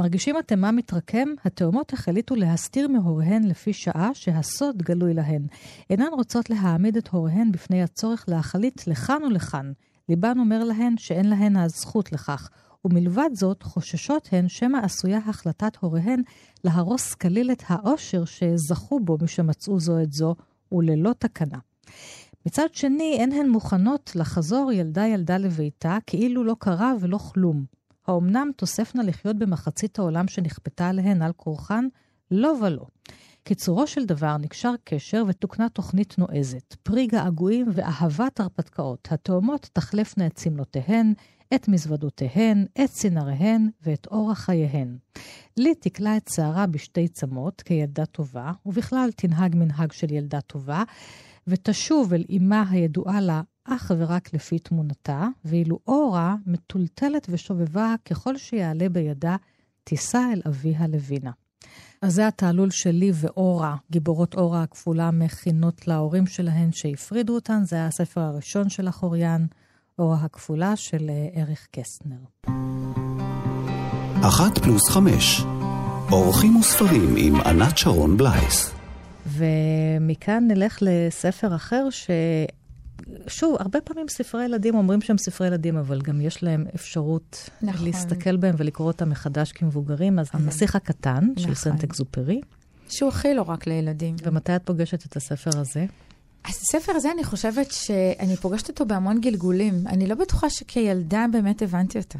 מרגישים אתם מה מתרקם? התאומות החליטו להסתיר מהוריהן לפי שעה שהסוד גלוי להן. אינן רוצות להעמיד את הוריהן בפני הצורך להחליט לכאן ולכאן. ליבן אומר להן שאין להן הזכות לכך. ומלבד זאת, חוששות הן שמא עשויה החלטת הוריהן להרוס כליל את העושר שזכו בו משמצאו זו את זו, וללא תקנה. מצד שני, אין הן מוכנות לחזור ילדה ילדה לביתה, כאילו לא קרה ולא כלום. האומנם תוספנה לחיות במחצית העולם שנכפתה עליהן על כורחן? לא ולא. קיצורו של דבר נקשר קשר ותוקנה תוכנית נועזת, פרי געגועים ואהבת הרפתקאות. התאומות תחלפנה את צמלותיהן, את מזוודותיהן, את צנריהן ואת אורח חייהן. לי תקלה את שערה בשתי צמות כילדה טובה, ובכלל תנהג מנהג של ילדה טובה, ותשוב אל אמה הידועה לה אך ורק לפי תמונתה, ואילו אורה מטולטלת ושובבה ככל שיעלה בידה, תישא אל אביה לוינה. אז זה התעלול שלי ואורה, גיבורות אורה הכפולה, מכינות להורים שלהן שהפרידו אותן. זה היה הספר הראשון של החוריין, אורה הכפולה של אה, אריך קסטנר. אחת פלוס חמש. אורחים וספרים עם ענת שרון בלייס. ומכאן נלך לספר אחר ש... שוב, הרבה פעמים ספרי ילדים אומרים שהם ספרי ילדים, אבל גם יש להם אפשרות נכון. להסתכל בהם ולקרוא אותם מחדש כמבוגרים. אז הנסיך הקטן של נכון. סנט אקזופרי. שהוא הכי לא רק לילדים. ומתי את פוגשת את הספר הזה? הספר הזה, אני חושבת שאני פוגשת אותו בהמון גלגולים. אני לא בטוחה שכילדה באמת הבנתי אותו.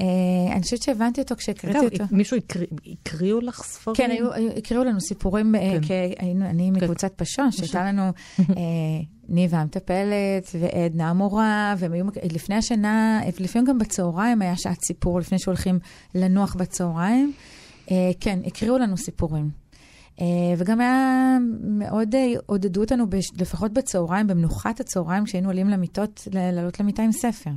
אה, אני חושבת שהבנתי אותו כשהקראתי אגב, אותו. מישהו הקריא- הקריאו לך ספרים? כן, היו, היו- הקריאו לנו סיפורים, כן. כן. כי היינו, אני מקבוצת פשון, שהייתה לנו [LAUGHS] אה, ניבה המטפלת ועדנה המורה, והם היו, לפני השנה, לפעמים גם בצהריים היה שעת סיפור, לפני שהולכים לנוח בצהריים. אה, כן, הקריאו לנו סיפורים. אה, וגם היה מאוד, אה, עודדו אותנו, בש- לפחות בצהריים, במנוחת הצהריים, כשהיינו עולים למיטות, לעלות למיטה עם ספר.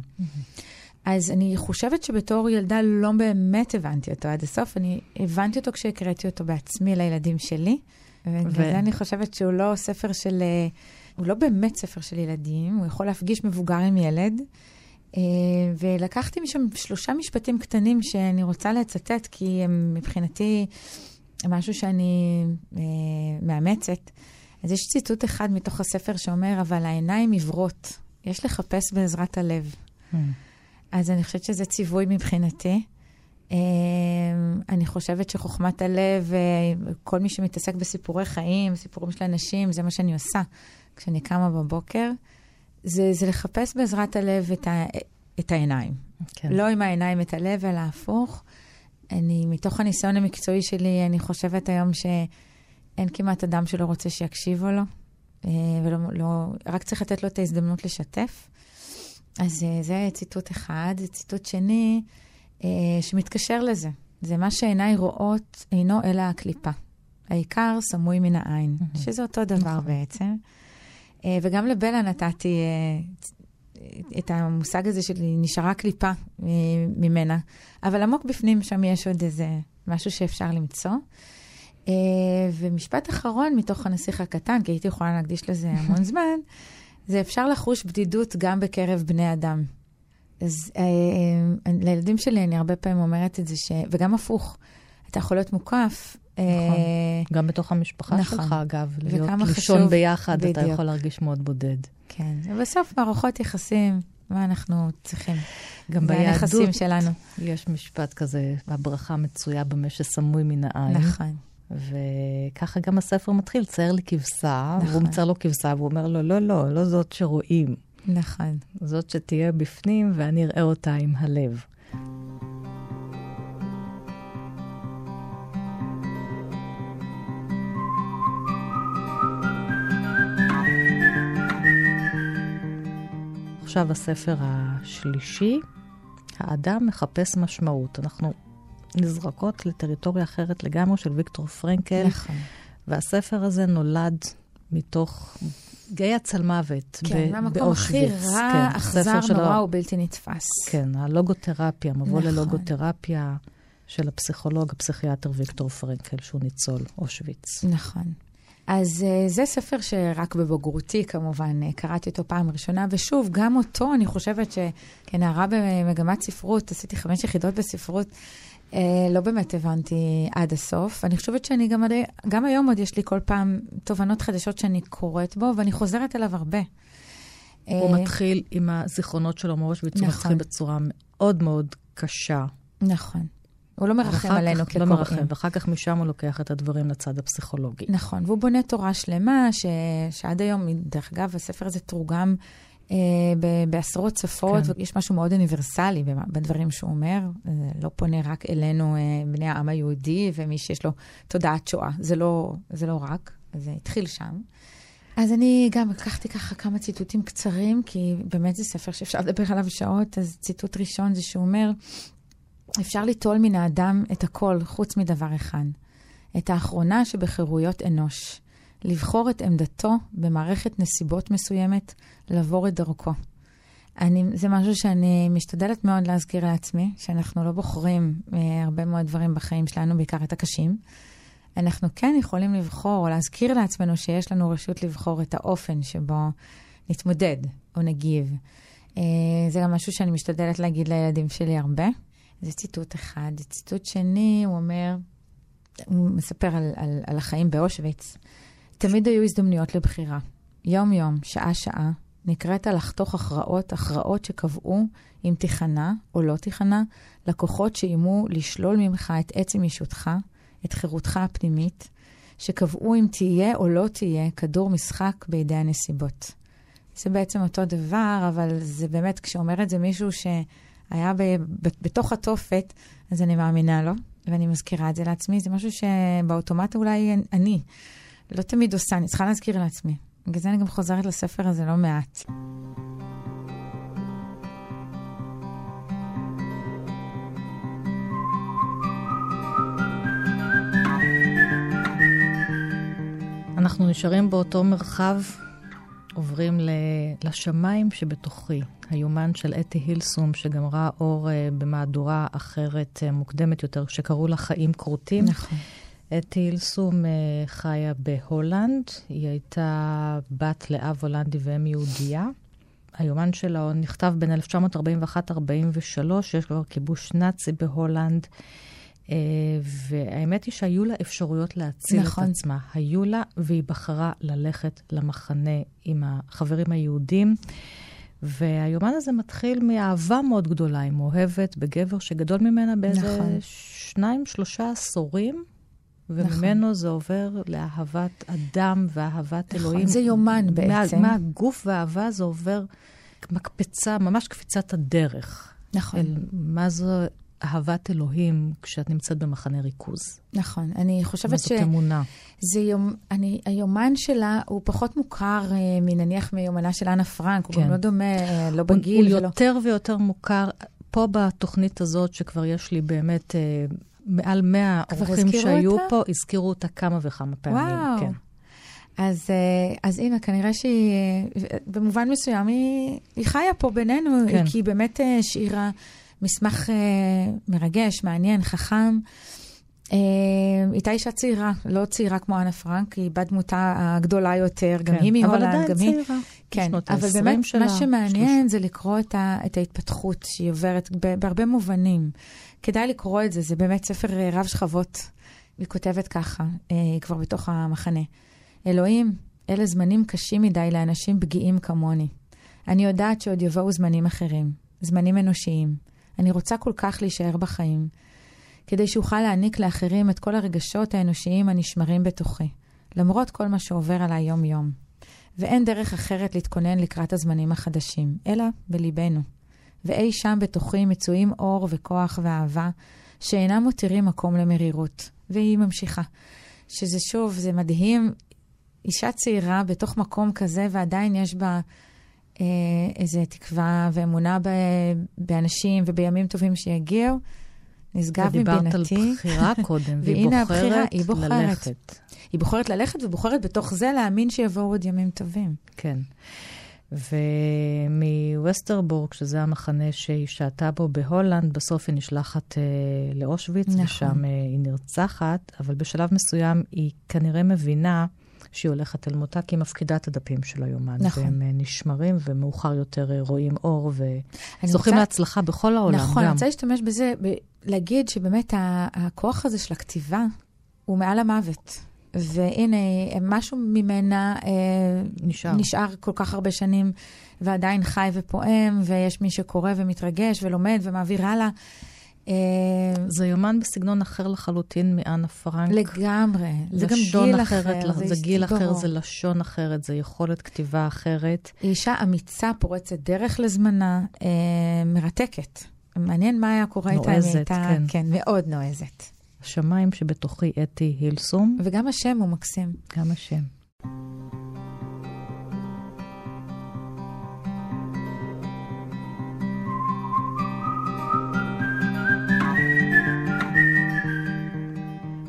אז אני חושבת שבתור ילדה לא באמת הבנתי אותו עד הסוף, אני הבנתי אותו כשהקראתי אותו בעצמי לילדים שלי. ובגלל ו- זה אני חושבת שהוא לא ספר של... אה, הוא לא באמת ספר של ילדים, הוא יכול להפגיש מבוגר עם ילד. ולקחתי משם שלושה משפטים קטנים שאני רוצה לצטט, כי הם מבחינתי משהו שאני אה, מאמצת. אז יש ציטוט אחד מתוך הספר שאומר, אבל העיניים עיוורות, יש לחפש בעזרת הלב. Mm. אז אני חושבת שזה ציווי מבחינתי. אה, אני חושבת שחוכמת הלב, אה, כל מי שמתעסק בסיפורי חיים, סיפורים של אנשים, זה מה שאני עושה כשאני קמה בבוקר. זה, זה לחפש בעזרת הלב את, ה, את העיניים. כן. לא עם העיניים את הלב, אלא הפוך. אני, מתוך הניסיון המקצועי שלי, אני חושבת היום שאין כמעט אדם שלא רוצה שיקשיבו לו, אה, ולא, לא, רק צריך לתת לו את ההזדמנות לשתף. אז אה, זה ציטוט אחד. ציטוט שני, אה, שמתקשר לזה. זה מה שעיניי רואות אינו אלא הקליפה. העיקר סמוי מן העין, שזה אותו דבר בעצם. אה, וגם לבלה נתתי את המושג הזה של נשארה קליפה אה, ממנה, אבל עמוק בפנים שם יש עוד איזה משהו שאפשר למצוא. אה, ומשפט אחרון מתוך הנסיך הקטן, כי הייתי יכולה להקדיש לזה המון [LAUGHS] זמן, זה אפשר לחוש בדידות גם בקרב בני אדם. אז אה, לילדים שלי אני הרבה פעמים אומרת את זה, ש... וגם הפוך, אתה יכול להיות מוקף. נכון. אה, גם בתוך המשפחה נכון. שלך, אגב, להיות לישון ביחד, בדיוק. אתה יכול להרגיש מאוד בודד. כן, ובסוף מערכות יחסים, מה אנחנו צריכים? גם ביהדות שלנו. יש משפט כזה, הברכה מצויה במה שסמוי מן העין. נכון. וככה גם הספר מתחיל, צייר לי כבשה, נכון. והוא מצייר לו כבשה, והוא אומר לו, לא, לא, לא זאת שרואים. נכון. זאת שתהיה בפנים ואני אראה אותה עם הלב. עכשיו הספר השלישי, האדם מחפש משמעות. אנחנו נזרקות לטריטוריה אחרת לגמרי של ויקטור פרנקל. נכון. והספר הזה נולד מתוך גיא הצלמוות כן, מהמקום הכי רע, כן, אכזר, נורא ובלתי נתפס. כן, הלוגותרפיה, מבוא נכון. ללוגותרפיה של הפסיכולוג, הפסיכיאטר ויקטור פרנקל, שהוא ניצול אושוויץ. נכון. אז uh, זה ספר שרק בבוגרותי, כמובן, uh, קראתי אותו פעם ראשונה, ושוב, גם אותו, אני חושבת שכנערה במגמת ספרות, עשיתי חמש יחידות בספרות, uh, לא באמת הבנתי עד הסוף. אני חושבת שאני גם, גם היום עוד יש לי כל פעם תובנות חדשות שאני קוראת בו, ואני חוזרת אליו הרבה. הוא uh, מתחיל עם הזיכרונות שלו מאושוויץ, נכון. הוא מתחיל בצורה מאוד מאוד קשה. נכון. הוא לא מרחם עלינו לא כקוראים. לא מרחם, ואחר כך משם הוא לוקח את הדברים לצד הפסיכולוגי. נכון, והוא בונה תורה שלמה, ש... שעד היום, דרך אגב, הספר הזה תורגם אה, ב- בעשרות שפות, כן. ויש משהו מאוד אוניברסלי בדברים שהוא אומר. זה לא פונה רק אלינו, אה, בני העם היהודי, ומי שיש לו תודעת שואה. זה לא, זה לא רק, זה התחיל שם. אז אני גם לקחתי ככה כמה ציטוטים קצרים, כי באמת זה ספר שאפשר לדבר עליו שעות. אז ציטוט ראשון זה שהוא אומר, אפשר ליטול מן האדם את הכל חוץ מדבר אחד, את האחרונה שבחירויות אנוש, לבחור את עמדתו במערכת נסיבות מסוימת, לעבור את דרכו. אני, זה משהו שאני משתדלת מאוד להזכיר לעצמי, שאנחנו לא בוחרים אה, הרבה מאוד דברים בחיים שלנו, בעיקר את הקשים. אנחנו כן יכולים לבחור, או להזכיר לעצמנו שיש לנו רשות לבחור את האופן שבו נתמודד או נגיב. אה, זה גם משהו שאני משתדלת להגיד לילדים שלי הרבה. זה ציטוט אחד. ציטוט שני, הוא אומר, הוא מספר על, על, על החיים באושוויץ. תמיד היו הזדמנויות לבחירה. יום-יום, שעה-שעה, נקראת לחתוך הכרעות, הכרעות שקבעו אם תיכנע או לא תיכנע, לקוחות שאיימו לשלול ממך את עצם ישותך, את חירותך הפנימית, שקבעו אם תהיה או לא תהיה כדור משחק בידי הנסיבות. זה בעצם אותו דבר, אבל זה באמת, כשאומר את זה מישהו ש... היה ב, ב, בתוך התופת, אז אני מאמינה לו, ואני מזכירה את זה לעצמי. זה משהו שבאוטומט אולי אני לא תמיד עושה, אני צריכה להזכיר לעצמי. בגלל זה אני גם חוזרת לספר הזה לא מעט. אנחנו נשארים באותו מרחב, עוברים לשמיים שבתוכי. היומן של אתי הילסום, שגמרה אור uh, במהדורה אחרת, uh, מוקדמת יותר, שקראו לה חיים כרותים. נכון. אתי הילסום אה, חיה בהולנד, היא הייתה בת לאב הולנדי ואם יהודייה. היומן שלה נכתב בין 1941-43, יש כבר כיבוש נאצי בהולנד. אה, והאמת היא שהיו לה אפשרויות להציל נכון. את עצמה. היו לה, והיא בחרה ללכת למחנה עם החברים היהודים. והיומן הזה מתחיל מאהבה מאוד גדולה, היא מאוהבת בגבר שגדול ממנה באיזה נכון. שניים, שלושה עשורים, וממנו נכון. זה עובר לאהבת אדם ואהבת נכון, אלוהים. זה יומן בעצם. מה, מהגוף והאהבה זה עובר מקפצה, ממש קפיצת הדרך. נכון. אל, מה זו אהבת אלוהים כשאת נמצאת במחנה ריכוז. נכון, אני חושבת ש... זאת אמונה. זה יום, אני, היומן שלה הוא פחות מוכר אה, מנניח מיומנה של אנה פרנק, כן. הוא גם לא דומה, אה, לא בגיל הוא, ולא... הוא יותר ויותר מוכר. פה בתוכנית הזאת, שכבר יש לי באמת אה, מעל 100 אורחים שהיו אותה? פה, הזכירו אותה כמה וכמה פעמים. וואו. כן. אז, אה, אז הנה, כנראה שהיא, אה, במובן מסוים, היא, היא חיה פה בינינו, כן. כי היא באמת אה, מסמך מרגש, מעניין, חכם. הייתה אישה צעירה, לא צעירה כמו אנה פרנק, היא בת דמותה הגדולה יותר, גם כן, היא מהולנד, גם היא... אבל עדיין צעירה. כן, אבל באמת, שלה, מה שמעניין 30. זה לקרוא את, ה, את ההתפתחות שהיא עוברת בהרבה מובנים. כדאי לקרוא את זה, זה באמת ספר רב שכבות. היא כותבת ככה, היא כבר בתוך המחנה. אלוהים, אלה זמנים קשים מדי לאנשים פגיעים כמוני. אני יודעת שעוד יבואו זמנים אחרים, זמנים אנושיים. אני רוצה כל כך להישאר בחיים, כדי שאוכל להעניק לאחרים את כל הרגשות האנושיים הנשמרים בתוכי, למרות כל מה שעובר עליי יום-יום. ואין דרך אחרת להתכונן לקראת הזמנים החדשים, אלא בליבנו. ואי שם בתוכי מצויים אור וכוח ואהבה, שאינם מותירים מקום למרירות. והיא ממשיכה. שזה שוב, זה מדהים אישה צעירה בתוך מקום כזה, ועדיין יש בה איזו תקווה ואמונה ב, באנשים ובימים טובים שיגיעו. נשגב מבינתי. ודיברת על בחירה [LAUGHS] קודם, והיא בוחרת הבחירה, היא בוחרת ללכת. היא בוחרת ללכת ובוחרת בתוך זה להאמין שיבואו עוד ימים טובים. כן. ומווסטרבורק, שזה המחנה שהיא שהתה בו בהולנד, בסוף היא נשלחת אה, לאושוויץ, נכון. ושם אה, היא נרצחת, אבל בשלב מסוים היא כנראה מבינה שהיא הולכת אל מותה, כי היא מפקידה את הדפים של היומן. נכון. והם אה, נשמרים, ומאוחר יותר אה, רואים אור, וזוכים רוצה... להצלחה בכל העולם נכון, גם. אני רוצה להשתמש בזה, ב- להגיד שבאמת הכוח הזה של הכתיבה הוא מעל המוות. והנה, משהו ממנה אה, נשאר. נשאר כל כך הרבה שנים, ועדיין חי ופועם, ויש מי שקורא ומתרגש ולומד ומעביר הלאה. אה, זה יומן בסגנון אחר לחלוטין מאנה פרנק. לגמרי. זה גם גיל אחר. זה, זה גיל אחר, זה לשון אחרת, זה יכולת כתיבה אחרת. היא אישה אמיצה, פורצת דרך לזמנה, אה, מרתקת. מעניין מה היה קורה איתה. נועזת, כן. כן, מאוד נועזת. השמיים שבתוכי אתי הילסום. וגם השם הוא מקסים. גם השם.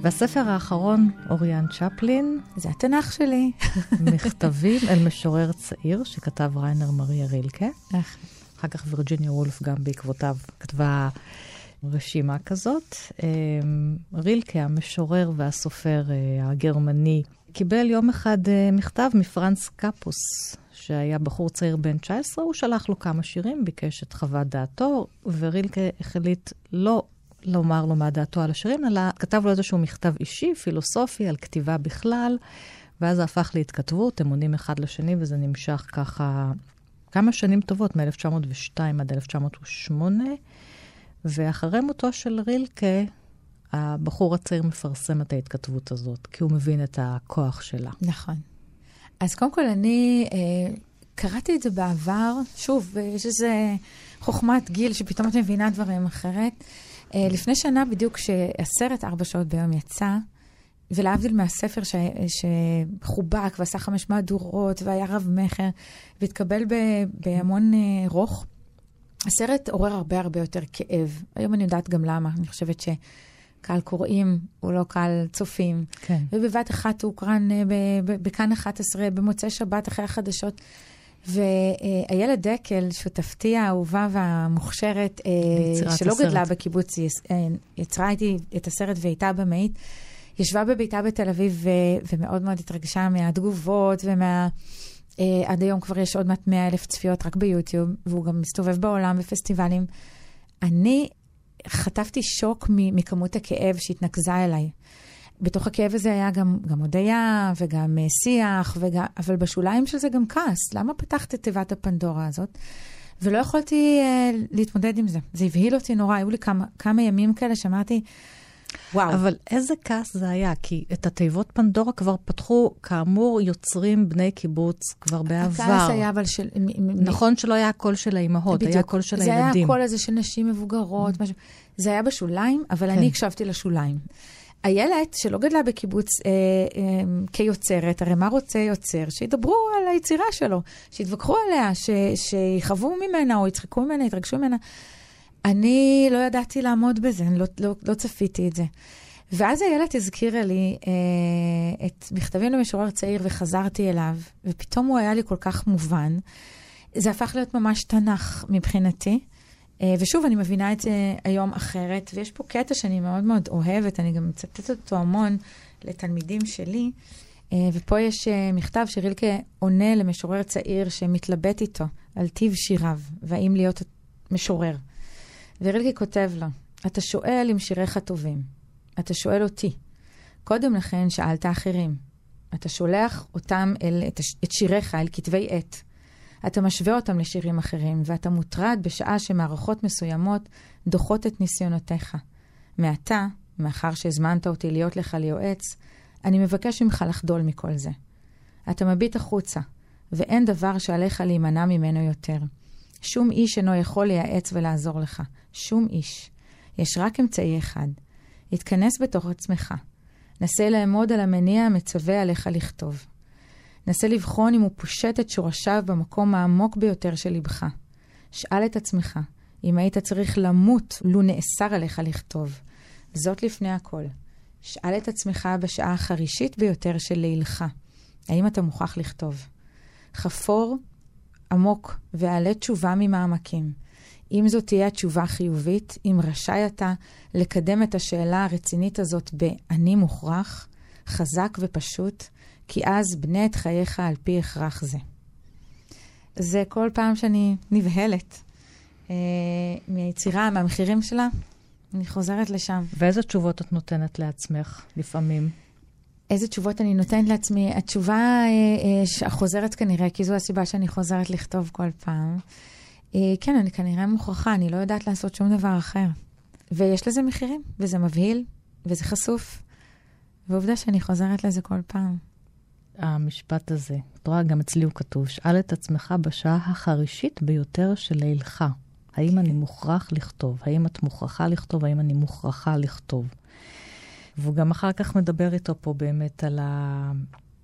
והספר האחרון, אוריאן צ'פלין. זה התנ"ך שלי. [LAUGHS] מכתבים אל משורר צעיר שכתב ריינר מריה רילקה. אחר כך וירג'יניה וולף גם בעקבותיו כתבה רשימה כזאת. אמ, רילקה, המשורר והסופר אה, הגרמני, קיבל יום אחד אה, מכתב מפרנס קפוס, שהיה בחור צעיר בן 19, הוא שלח לו כמה שירים, ביקש את חוות דעתו, ורילקה החליט לא לומר לו מה דעתו על השירים, אלא כתב לו איזשהו מכתב אישי, פילוסופי, על כתיבה בכלל, ואז זה הפך להתכתבות, הם עונים אחד לשני, וזה נמשך ככה כמה שנים טובות, מ-1902 עד 1908. ואחרי מותו של רילקה, הבחור הצעיר מפרסם את ההתכתבות הזאת, כי הוא מבין את הכוח שלה. נכון. אז קודם כל, אני אה, קראתי את זה בעבר, שוב, יש איזו חוכמת גיל שפתאום את מבינה דברים אחרת. אה, לפני שנה בדיוק, כשהסרט ארבע שעות ביום יצא, ולהבדיל מהספר ש... שחובק ועשה חמש מהדורות והיה רב-מכר, והתקבל ב... בהמון אה, רוך, הסרט עורר הרבה הרבה יותר כאב. היום אני יודעת גם למה. אני חושבת שקהל קוראים הוא לא קהל צופים. כן. ובבת אחת הוא הוקרן אה, בכאן 11, במוצאי שבת אחרי החדשות. ואיילת דקל, שותפתי האהובה והמוכשרת, אה, שלא הסרט. גדלה בקיבוץ, אה, יצרה איתי את הסרט והייתה במאית, ישבה בביתה בתל אביב ו, ומאוד מאוד התרגשה מהתגובות ומה... Uh, עד היום כבר יש עוד מעט 100 אלף צפיות רק ביוטיוב, והוא גם מסתובב בעולם בפסטיבלים. אני חטפתי שוק מכמות הכאב שהתנקזה אליי. בתוך הכאב הזה היה גם, גם הודיה וגם uh, שיח, וגם, אבל בשוליים של זה גם כעס. למה פתחת את תיבת הפנדורה הזאת? ולא יכולתי אה, להתמודד עם זה. זה הבהיל אותי נורא. היו לי כמה, כמה ימים כאלה שאמרתי, וואו. אבל איזה כעס זה היה, כי את התיבות פנדורה כבר פתחו, כאמור, יוצרים בני קיבוץ כבר בעבר. הכעס היה אבל של... נכון שלא היה הקול של האימהות, היה קול של הילדים. זה היה הקול הזה של נשים מבוגרות, אממ. משהו. זה היה בשוליים, אבל כן. אני הקשבתי לשוליים. איילת, שלא גדלה בקיבוץ אה, אה, כיוצרת, הרי מה רוצה יוצר? שידברו על היצירה שלו, שיתווכחו עליה, ש, שיחוו ממנה או יצחקו ממנה, יתרגשו ממנה. אני לא ידעתי לעמוד בזה, אני לא, לא, לא צפיתי את זה. ואז איילת הזכירה לי אה, את מכתבים למשורר צעיר וחזרתי אליו, ופתאום הוא היה לי כל כך מובן. זה הפך להיות ממש תנ"ך מבחינתי. אה, ושוב, אני מבינה את זה היום אחרת, ויש פה קטע שאני מאוד מאוד אוהבת, אני גם מצטטת אותו המון לתלמידים שלי. אה, ופה יש אה, מכתב שרילקה עונה למשורר צעיר שמתלבט איתו על טיב שיריו, והאם להיות משורר. ורילקה כותב לו, אתה שואל אם שיריך טובים. אתה שואל אותי. קודם לכן שאלת אחרים. אתה שולח אותם, אל, את, את שיריך אל כתבי עת. אתה משווה אותם לשירים אחרים, ואתה מוטרד בשעה שמערכות מסוימות דוחות את ניסיונותיך. מעתה, מאחר שהזמנת אותי להיות לך ליועץ, אני מבקש ממך לחדול מכל זה. אתה מביט החוצה, ואין דבר שעליך להימנע ממנו יותר. שום איש אינו יכול לייעץ ולעזור לך. שום איש. יש רק אמצעי אחד. התכנס בתוך עצמך. נסה לעמוד על המניע המצווה עליך לכתוב. נסה לבחון אם הוא פושט את שורשיו במקום העמוק ביותר של לבך. שאל את עצמך, אם היית צריך למות לו נאסר עליך לכתוב. זאת לפני הכל. שאל את עצמך בשעה החרישית ביותר של לילך, האם אתה מוכרח לכתוב? חפור עמוק ועלה תשובה ממעמקים. אם זאת תהיה התשובה חיובית, אם רשאי אתה לקדם את השאלה הרצינית הזאת ב"אני מוכרח", חזק ופשוט, כי אז בנה את חייך על פי הכרח זה. זה כל פעם שאני נבהלת אה, מהיצירה, מהמחירים שלה, אני חוזרת לשם. ואיזה תשובות את נותנת לעצמך לפעמים? איזה תשובות אני נותנת לעצמי? התשובה אה, אה, החוזרת כנראה, כי זו הסיבה שאני חוזרת לכתוב כל פעם. אה, כן, אני כנראה מוכרחה, אני לא יודעת לעשות שום דבר אחר. ויש לזה מחירים, וזה מבהיל, וזה חשוף. ועובדה שאני חוזרת לזה כל פעם. המשפט הזה, את רואה, גם אצלי הוא כתוב, שאל את עצמך בשעה החרישית ביותר של לילך. האם אני מוכרח לכתוב? האם את מוכרחה לכתוב? האם אני מוכרחה לכתוב? והוא גם אחר כך מדבר איתו פה באמת על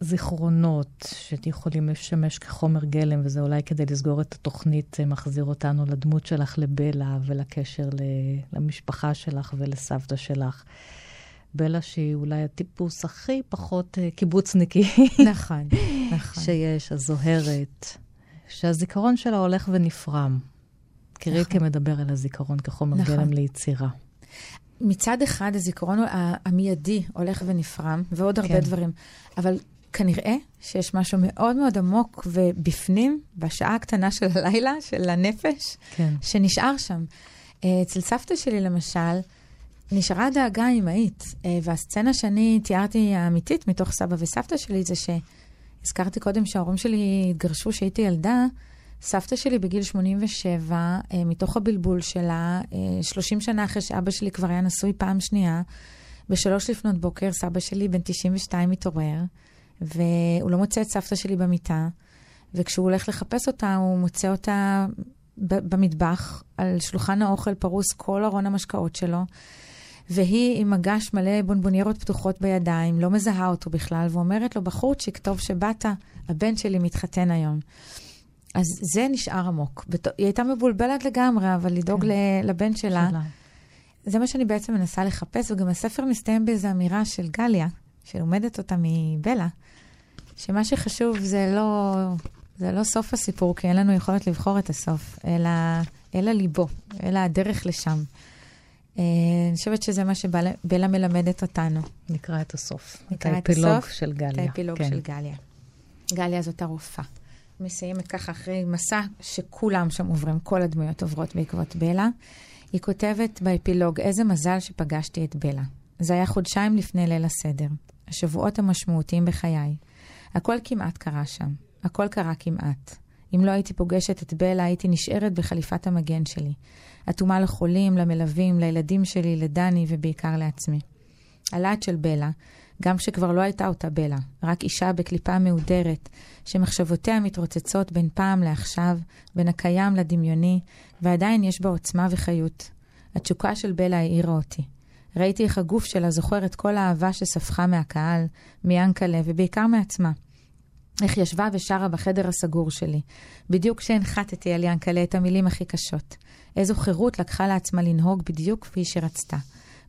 הזיכרונות שיכולים לשמש כחומר גלם, וזה אולי כדי לסגור את התוכנית, מחזיר אותנו לדמות שלך לבלה ולקשר למשפחה שלך ולסבתא שלך. בלה שהיא אולי הטיפוס הכי פחות uh, קיבוצניקי. נכון, נכון. שיש, הזוהרת, שהזיכרון שלה הולך ונפרם. כי נכון. מדבר על הזיכרון כחומר נכון. גלם ליצירה. מצד אחד, הזיכרון המיידי הולך ונפרם, ועוד הרבה כן. דברים, אבל כנראה שיש משהו מאוד מאוד עמוק ובפנים, בשעה הקטנה של הלילה, של הנפש, כן. שנשאר שם. אה, אצל סבתא שלי, למשל, נשארה דאגה אמהית, אה, והסצנה שאני תיארתי האמיתית מתוך סבא וסבתא שלי זה שהזכרתי קודם שההורים שלי התגרשו כשהייתי ילדה. סבתא שלי בגיל 87, אה, מתוך הבלבול שלה, 30 אה, שנה אחרי שאבא שלי כבר היה נשוי פעם שנייה, בשלוש לפנות בוקר סבא שלי בן 92 מתעורר, והוא לא מוצא את סבתא שלי במיטה, וכשהוא הולך לחפש אותה, הוא מוצא אותה במטבח, על שולחן האוכל פרוס כל ארון המשקאות שלו. והיא עם מגש מלא בונבוניירות פתוחות בידיים, לא מזהה אותו בכלל, ואומרת לו, בחורצ'יק, טוב שבאת, הבן שלי מתחתן היום. אז זה נשאר עמוק. היא הייתה מבולבלת לגמרי, אבל לדאוג כן. לבן שלה. שלה. זה מה שאני בעצם מנסה לחפש, וגם הספר מסתיים באיזו אמירה של גליה, שלומדת אותה מבלה, שמה שחשוב זה לא, זה לא סוף הסיפור, כי אין לנו יכולת לבחור את הסוף, אלא, אלא ליבו, אלא הדרך לשם. אה, אני חושבת שזה מה שבלה מלמדת אותנו. נקרא את הסוף. נקרא את האפילוג הסוף, של גליה. את האפילוג כן. של גליה. גליה זאת הרופאה. מסיימת ככה אחרי מסע שכולם שם עוברים, כל הדמויות עוברות בעקבות בלה. היא כותבת באפילוג, איזה מזל שפגשתי את בלה. זה היה חודשיים לפני ליל הסדר, השבועות המשמעותיים בחיי. הכל כמעט קרה שם, הכל קרה כמעט. אם לא הייתי פוגשת את בלה, הייתי נשארת בחליפת המגן שלי. אטומה לחולים, למלווים, לילדים שלי, לדני ובעיקר לעצמי. הלהט של בלה, גם כשכבר לא הייתה אותה בלה, רק אישה בקליפה מהודרת, שמחשבותיה מתרוצצות בין פעם לעכשיו, בין הקיים לדמיוני, ועדיין יש בה עוצמה וחיות. התשוקה של בלה העירה אותי. ראיתי איך הגוף שלה זוכר את כל האהבה שספחה מהקהל, מיאנקלה ובעיקר מעצמה. איך ישבה ושרה בחדר הסגור שלי, בדיוק כשהנחתתי על ינקלה את המילים הכי קשות. איזו חירות לקחה לעצמה לנהוג בדיוק כפי שרצתה.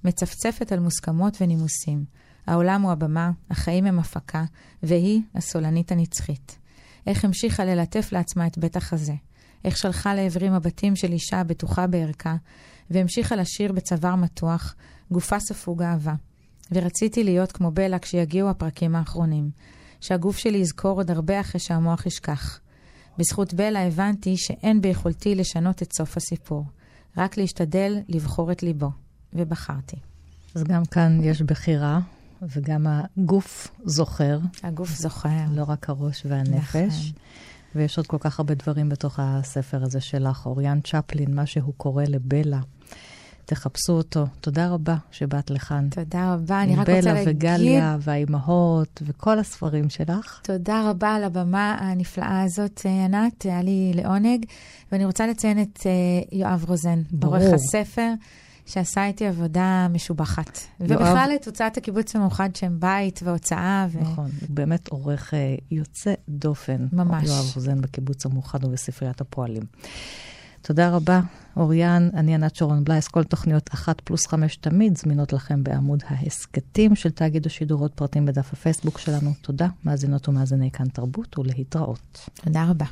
מצפצפת על מוסכמות ונימוסים. העולם הוא הבמה, החיים הם הפקה, והיא הסולנית הנצחית. איך המשיכה ללטף לעצמה את בית החזה. איך שלחה לעברי מבטים של אישה הבטוחה בערכה, והמשיכה לשיר בצוואר מתוח, גופה ספוג אהבה. ורציתי להיות כמו בלה כשיגיעו הפרקים האחרונים, שהגוף שלי יזכור עוד הרבה אחרי שהמוח ישכח. בזכות בלה הבנתי שאין ביכולתי לשנות את סוף הסיפור, רק להשתדל לבחור את ליבו, ובחרתי. אז גם כאן יש בחירה, וגם הגוף זוכר. הגוף זוכר. לא רק הראש והנפש. נכון. ויש עוד כל כך הרבה דברים בתוך הספר הזה שלך. אוריאן צ'פלין, מה שהוא קורא לבלה. תחפשו אותו. תודה רבה שבאת לכאן. תודה רבה. אני רק רוצה להגיד... בלה וגליה והאימהות וכל הספרים שלך. תודה רבה על הבמה הנפלאה הזאת, אה, ענת. היה לי לעונג. ואני רוצה לציין את אה, יואב רוזן. עורך הספר. שעשה איתי עבודה משובחת. יואב... ובכלל את הוצאת הקיבוץ המאוחד שם בית והוצאה. ו... נכון, הוא באמת עורך אה, יוצא דופן. ממש. יואב רוזן בקיבוץ המאוחד ובספריית הפועלים. תודה רבה, אוריאן. אני ענת שרון בלייס. כל תוכניות אחת פלוס חמש תמיד זמינות לכם בעמוד ההסכתים של תאגיד השידור, עוד פרטים בדף הפייסבוק שלנו. תודה, מאזינות ומאזיני כאן תרבות, ולהתראות. תודה רבה.